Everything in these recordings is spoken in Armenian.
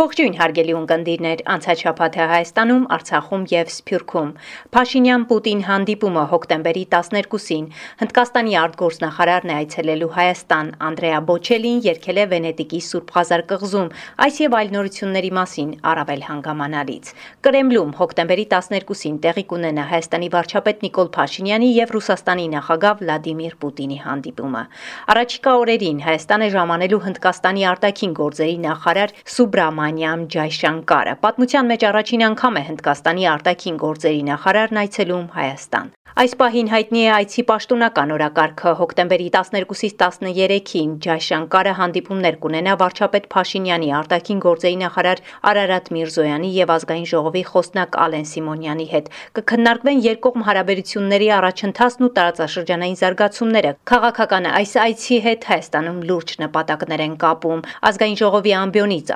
Ողջույն հարգելի ունկնդիրներ, անցած շաբաթը Հայաստանում, Արցախում եւ Սփյուռքում Փաշինյան-Պուտին հանդիպումը հոկտեմբերի 12-ին Հնդկաստանի արտգործնախարարն է այցելելու Հայաստան, Անդրեա Բոչելին երկել է Վենետիկի Սուրբ Ղազար կղզում, այս եւ այլ նորությունների մասին առավել հանգամանալից։ Կրեմլում հոկտեմբերի 12-ին տեղի կունենա Հայաստանի վարչապետ Նիկոլ Փաշինյանի եւ Ռուսաստանի նախագահ Վլադիմիր Պուտինի հանդիպումը։ Առաջիկա օրերին Հայաստանը ժամանելու Հնդկաստանի արտաքին գործերի նախարար Սուբրաման Մանյամ Ջայշանկարը պատմության մեջ առաջին անգամ է Հնդկաստանի արտաքին գործերի նախարարն այցելում Հայաստան։ Այս պահին հայտնի է այցի պաշտոնական օրակարգը հոկտեմբերի 12-ից 13-ին Ջայշանկարը հանդիպումներ կունենա վարչապետ Փաշինյանի, արտաքին գործերի նախարար Արարատ Միրզոյանի եւ ազգային ժողովի խոսնակ Ալեն Սիմոնյանի հետ։ Կքննարկվեն երկկողմ հարաբերությունների առաջընթացն ու տարածաշրջանային զարգացումները։ Քաղաքական այս այցի հետ Հայաստանում լուրջ նպատակներ են կապում։ Ազգային ժողովի ամբիոնից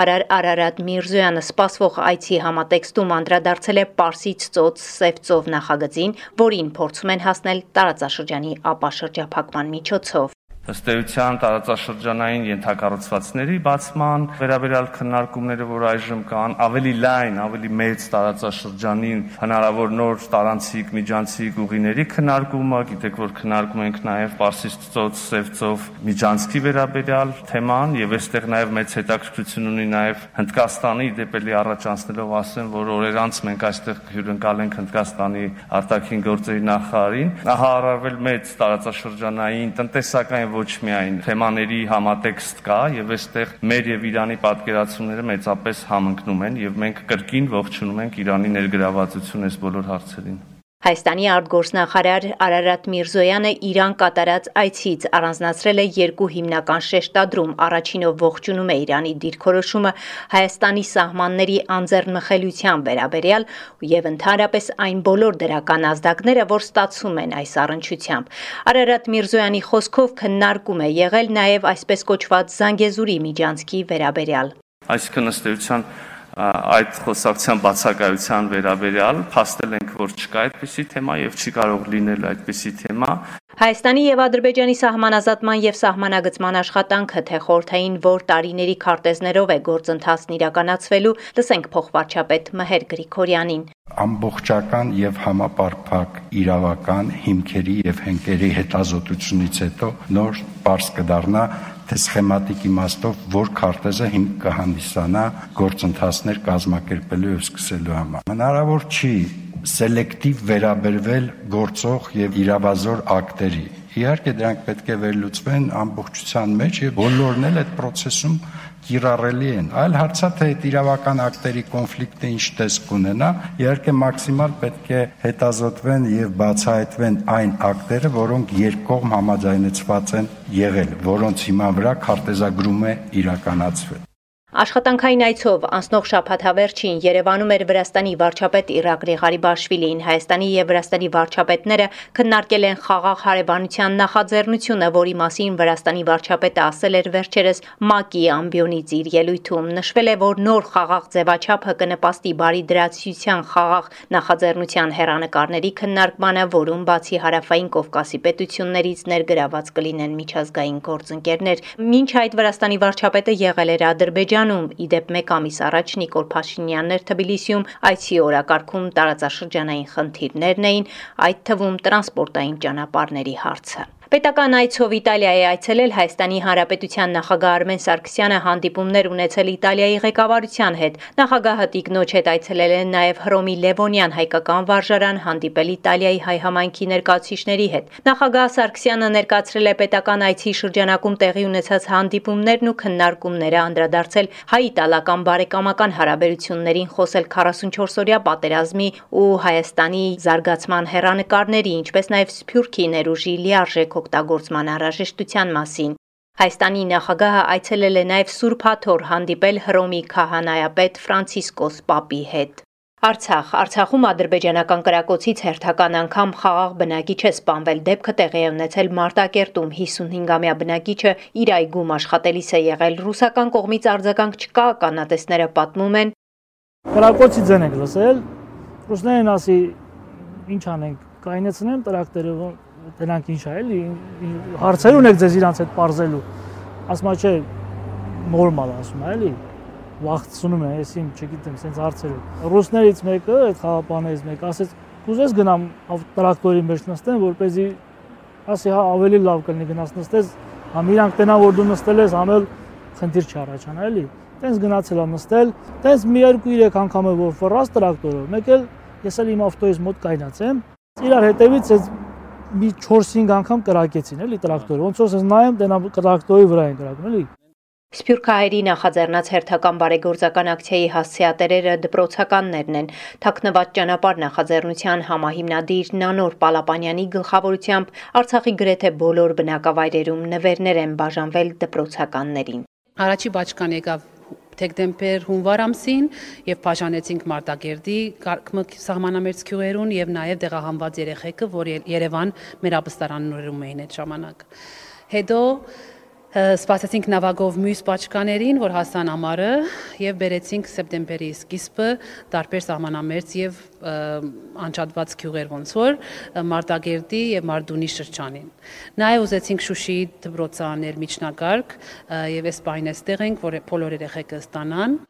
արգորսնախարար Արարատ Միրզոյանը սպասվող այցի համատեքստում անդրադարձել է Պարսից ծոց Սևծով նախագծին, որին փորձում են հասնել տարածաշրջանի ապաշրջափակման միջոցով ըստ էության տարածաշրջանային ենթակառուցվածքների բացման վերաբերյալ քննարկումները, որ այժմ կան, ավելի լայն, ավելի մեծ տարածաշրջանին հնարավոր նոր տարանցիկ, միջանցիկ ուղիների քննարկումը, գիտեք, որ քննարկում ենք նաև Պարսից ծոց, Սևծով միջանցքի վերաբերյալ թեման եւ այստեղ նաև մեծ հետաքրքրություն ունի նաև Հնդկաստանի դեպելի առաջանցնելով ասեմ, որ օրեր անց մենք այստեղ հյուրընկալ ենք Հնդկաստանի արտաքին գործերի նախարարին, ահա առավել մեծ տարածաշրջանային տնտեսական ոչ միայն թեմաների համատեքստ կա եւ այստեղ մեր եւ Իրանի պատկերացումները մեծապես համընկնում են եւ մենք կրկին ողջունում ենք Իրանի ներգրավվածությունը այս բոլոր հարցերին Հայաստանի արտգործնախարար Արարատ Միրզոյանը Իրան կատարած այցից առանձնացրել է երկու հիմնական շեշտադրում։ Առաջինով ողջունում է Իրանի դիրքորոշումը Հայաստանի սահմանների անձեռնմխելիության վերաբերյալ եւ ընդհանրապես այն բոլոր դրական ազդակները, որ ստացվում են այս առընչությամբ։ Արարատ Միրզոյանի խոսքով քննարկում է եղել նաեւ այսպես կոչված Զանգեզուրի միջանցքի վերաբերյալ։ Այսինքն ըստ էության այդ խոսակցության բացակայության վերաբերյալ փաստել ենք, որ չկա այդպիսի թեմա եւ չի կարող լինել այդպիսի թեմա։ Հայաստանի եւ Ադրբեջանի սահմանազատման եւ սահմանագծման աշխատանքը թե խորթային որ տարիների քարտեզներով է գործընթացն իրականացվելու, լսենք փոխվարչապետ Մհեր Գրիգորյանին ամբողջական եւ համապարփակ իրավական հիմքերի եւ հենկերի հետազոտությունից հետո նոր པարս կդառնա թե սխեմատիկ իմաստով որ քարտեզը հիմք կհանդիսանա գործընթացներ կազմակերպելու եւ սկսելու համար։ Հնարավոր չի սելեկտիվ վերաբերվել գործող եւ իրավազոր ակտերի։ Իհարկե դրանք պետք է վերլուծվեն ամբողջության մեջ եւ բոլորն էլ այդ process-ում կիրառելի են։ Այլ հարցա թե այդ իրավական ակտերի կոնֆլիկտը ինչ տեսք կունենա, իհարկե մաքսիմալ պետք է հետազոտվեն եւ բացահայտվեն այն ակտերը, որոնք երկկողմ համաձայնեցված են եղել, որոնց հիման վրա քարտեզագրում է իրականացվել։ Աշխատանքային այցով անցնող շաբաթավերջին Երևանում էր Վրաստանի վարչապետ Իրակլի Ղարիբաշվիլին։ Հայաստանի եւ Վրաստանի վարչապետները քննարկել են խաղաղ հարևանության նախաձեռնությունը, որի մասին Վրաստանի վարչապետը ասել էր վերջերս ՄԱԿ-ի ամբիոնից իր ելույթում։ Նշվել է, որ նոր խաղաղ ձևաչափը կնպաստի բարի դրացիության խաղաղ նախաձեռնության հերանեկարների քննարկմանը, որում բացի հարավային Կովկասի պետություններից ներգրաված կլինեն միջազգային գործընկերներ։ Մինչ այդ Վրաստանի վարչապետը եղել էր Ադրբեջան Ադրբեջանում իդեպ 1 ամիս առաջ Նիկոլ Փաշինյանն էր Թբիլիսիում այցի օրակարգում տարածաշրջանային խնդիրներն էին, այդ թվում տրանսպորտային ճանապարհների հարցը։ Պետական այցով Իտալիա է այցելել Հայաստանի Հանրապետության նախագահ Արմեն Սարգսյանը հանդիպումներ ունեցել Իտալիայի ղեկավարության հետ։ Նախագահը Տիկնոջ հետ այցելել են նաև Հռոմի Լևոնյան հայկական վարժարան, հանդիպել Իտալիայի հայ համայնքի ներկայացուցիչների հետ։ Նախագահ Սարգսյանը ներկայացրել է պետական այցի շրջանակում տեղի ունեցած հանդիպումներն ու քննարկումները անդրադարձել հայ-իտալական բարեկամական հարաբերություններին, խոսել 44-օրյա պատերազմի ու Հայաստանի զարգացման հերանեկարների, ինչպես նաև Սփյուռքի ներուժի լիարժեք օգտագործման անհրաժեշտության մասին։ Հայաստանի նախագահը այցելել է նաև Սուրբ Հաթոր հանդիպել Հռոմի քահանայապետ Ֆրանցիսկոս Պապի հետ։ Արցախ. Արցախում ադրբեջանական կրակոցից հերթական անգամ խաղաղ բնակիչ է սպանվել դեպքը տեղի է ունեցել Մարտակերտում 55-ամյա բնակիչը իր այգում աշխատելիս է եղել ռուսական կողմից արձագանք չկա կանատեսները պատմում են Կրակոցի ձեն եք լսել ռուսներեն ասի ինչ անենք, կայնեցնեմ տրակտորը, տենանք ինչ է, էլի, հարցեր ունեք ձեզ իրանց հետ parzելու։ Ասում է, չէ, նորմալ ասում է, էլի, վախցնում է, ես իմ, չգիտեմ, սենց հարցերով։ Ռուսներից մեկը, այդ խաղապաններից մեկը ասեց, կուզես գնամ տրակտորի մեջ նստեմ, որպեսզի ասի հա ավելի լավ կլինի գնաս նստես, համ իրանք տենան որ դու նստել ես, համ էլ խնդիր չառաջանա էլի։ Տենց գնացել եմ նստել, տենց մի երկու-երեք անգամ է որ ֆռած տրակտորով, մեկ էլ ես էլ իմ ավտոյից մոտ կայնացեմ, իրար հետևից այդ մի 4-5 անգամ կրակեցին էլի տրակտորը։ Ոնց որ ես նայեմ, տենա տրակտորի վրա են կրակում, էլի։ Սփյուռքահայերի նախաձեռնած հերթական բարեգործական ակցիայի հասցեատերերը դպրոցականներն են։ Թաքնված ճանապարհ նախաձեռնության համահիմնադիր Նանոր Պալապանյանի գլխավորությամբ Արցախի գրեթե բոլոր բնակավայրերում նվերներ են բաժանվել դպրոցականներին։ Առաջի բաճկան եկավ դեկտեմբեր հունվար ամսին եւ բաժանեցինք Մարտակերտի կարգմք սահմանամերձ քյուղերուն եւ նաեւ դեղահանված երեխեքը, որ Երևան մեր ապստարաններում էին այդ ժամանակ։ Հետո սպասեցինք նավագով մյուս պաճկաներին, որ հասան ամառը եւ բերեցինք սեպտեմբերի սկիզբը տարբեր սահմանամերձ եւ անջատված գյուղեր ոնց որ Մարտակերտի եւ Մարդունի շրջանին։ Նաեւ ուզեցինք Շուշիի դպրոցաներ միջնակարգ եւ այս պայն էստեղ ենք, որ բոլոր երեխեքը ստանան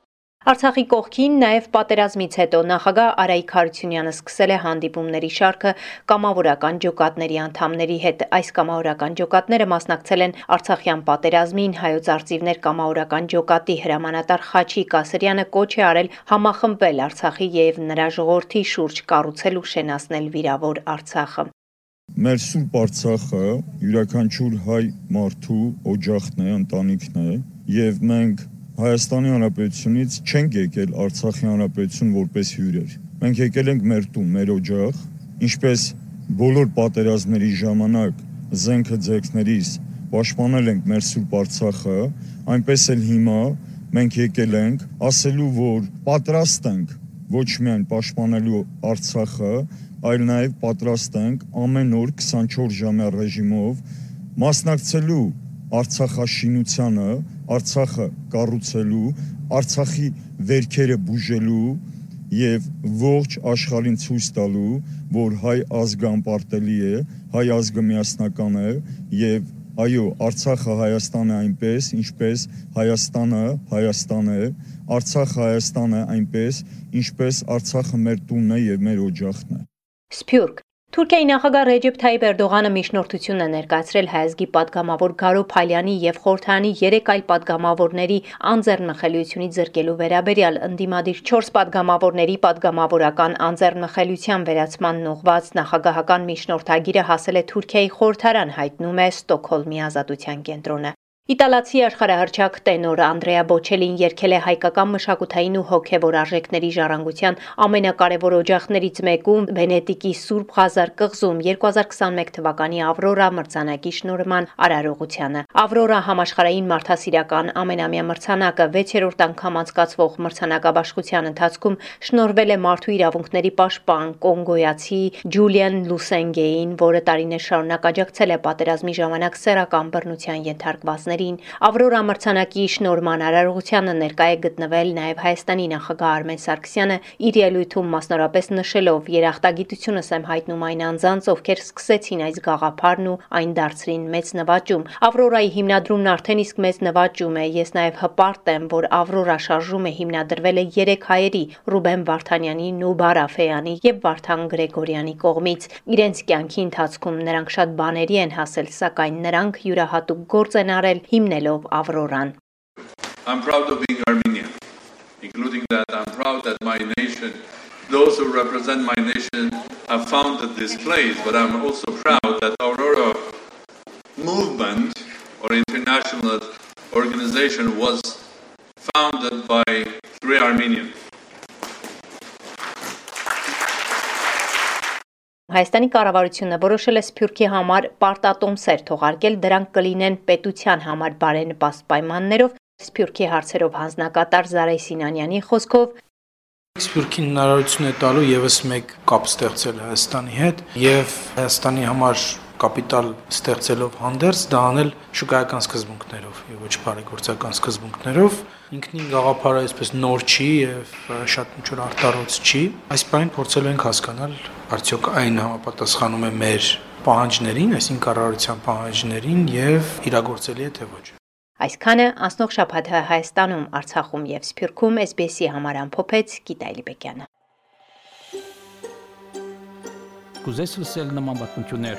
Արցախի կողքին նաև պատերազմից հետո նախագահ Արայիկ Հարությունյանը սկսել է հանդիպումների շարքը կամավորական ջոկատների անդամների հետ։ Այս կամավորական ջոկատները մասնակցել են Արցախյան պատերազմին հայոց արծիվներ կամավորական ջոկատի հրամանատար Խաչի Կասրյանը կոչ է արել համախմբել Արցախի եւ նրա ժողովրդի շուրջ կառուցել ու շենացնել վիրավոր Արցախը։ Մեր սուրբ Արցախը յուրաքանչյուր հայ մարդու օջախն է, ընտանիքն է, եւ մենք Հայաստանի Հանրապետությունից չենք եկել Արցախի Հանրապետություն որպես հյուրեր։ Մենք եկել ենք մեր տուն, մեր օջախ, ինչպես բոլոր պատերազմների ժամանակ զենքը ձեռքներիս պաշտպանել ենք մեր սուրբ Արցախը, այնպես էլ հիմա մենք եկել ենք ասելու, որ պատրաստ ենք ոչ միայն պաշտպանելու Արցախը, այլ նաև պատրաստ ենք ամեն օր 24 ժամյա ռեժիմով մասնակցելու Արցախաշինությանը, Արցախը կառուցելու, Արցախի վերքերը բուժելու եւ ողջ աշխարհին ցույց տալու, որ հայ ազգը անպարտելի է, հայ ազգը միասնական է եւ այո, Արցախը Հայաստանը այնպես, ինչպես Հայաստանը Հայաստան է, Արցախը Հայաստանը այնպես, ինչպես Արցախը մեր տունն է եւ մեր օջախն է։ Սփյուռք Թուրքիայի նախագահ Ռեջեփ Թայիպ Էրդողանը միջնորդություն է ներկայացրել հայազգի падգամավոր Գարո Փալյանի եւ Խորթանի 3 այլ падգամավորների անձեռնմխելիությունի ձերկելու վերաբերյալ ընդդիմադիր 4 падգամավորների падգամավորական անձեռնմխելիության վերացմանն ուղված նախագահական միջնորդագիրը հասել է Թուրքիայի խորթարան հայտնում է Ստոկհոլմի ազատության կենտրոնը։ Իտալացի աշխարհահռչակ տենոր Անդրեա Բոչելին երգել է հայկական մշակութային ու հոգևոր արժեքների ժառանգության ամենակարևոր օջախներից մեկում Վենետիկի Սուրբ Ղազար կղզում 2021 թվականի Ավրորա մրցանակի շնորհման արարողությանը։ Ավրորա համաշխարհային մարդասիրական ամենամյա մրցանակը 6-րդ անգամ անցկացվող մրցանակաբաշխության ընթացքում շնորհվել է մարդու իրավունքների պաշտպան կոնգոյացի Ջուլիան Լուսենգեին, որը տարիներ շարունակ աջակցել է պատերազմի ժամանակ սեռական բռնության ենթարկվածների տարածքներին։ Ավրորա մրցանակի շնորհման արարողությանը ներկա է գտնվել նաև Հայաստանի նախագահ Արմեն Սարգսյանը, իր ելույթում մասնորապես նշելով երախտագիտությունս եմ հայտնում այն անձանց, ովքեր սկսեցին այս գաղափարն ու այն դարձրին մեծ նվաճում։ Ավրորայի հիմնադրումն արդեն իսկ մեծ նվաճում է։ Ես նաև հպարտ եմ, որ Ավրորա շարժումը հիմնադրվել է 3 հայերի՝ Ռուբեն Վարդանյանի, Նուբար Աֆեյանի եւ Վարդան Գրեգորյանի կողմից։ Իրենց կյանքի ընթացքում նրանք շատ բաների են հասել, սակայն նրանք յուրահատուկ գործ են արել հիմնելով Ավրորան։ I'm proud of being Armenian, including that I'm proud that my nation, those who represent my nation have founded this place, but I'm also proud that Aurora movement or international organization was founded by three Armenians. Հայաստանի կառավարությունը որոշել է Սփյուռքի համար պարտատոմսեր թողարկել, դրանք կլինեն պետության համար բարենպաստ պայմաններով։ Սփյուռքի հարցերով հանձնակատար Զարայ Սինանյանի խոսքով Սփյուռքին հնարավորություն է տալու եւս մեկ կապ ստեղծել Հայաստանի հետ եւ Հայաստանի համար կապիտալ ստեղծելով հանդերձ դա անել շուկայական սկզբունքներով եւ ոչ բարեգործական սկզբունքներով ինքնին գաղափարը այսպես նոր չի եւ շատ ինչ որ արտարոց չի։ Այս բանը փորձելու ենք հասկանալ, արդյոք այն համապատասխանում է մեր պահանջներին, այսինքն կառավարության պահանջներին եւ իրագործելի է թե ոչ։ Այսքանը անցնող շաբաթը Հայաստանում, Արցախում եւ Սփյուռքում SBS-ի համար ամփոփեց Գիտալի Բեկյանը։ Կուզես լսել նման բանություններ,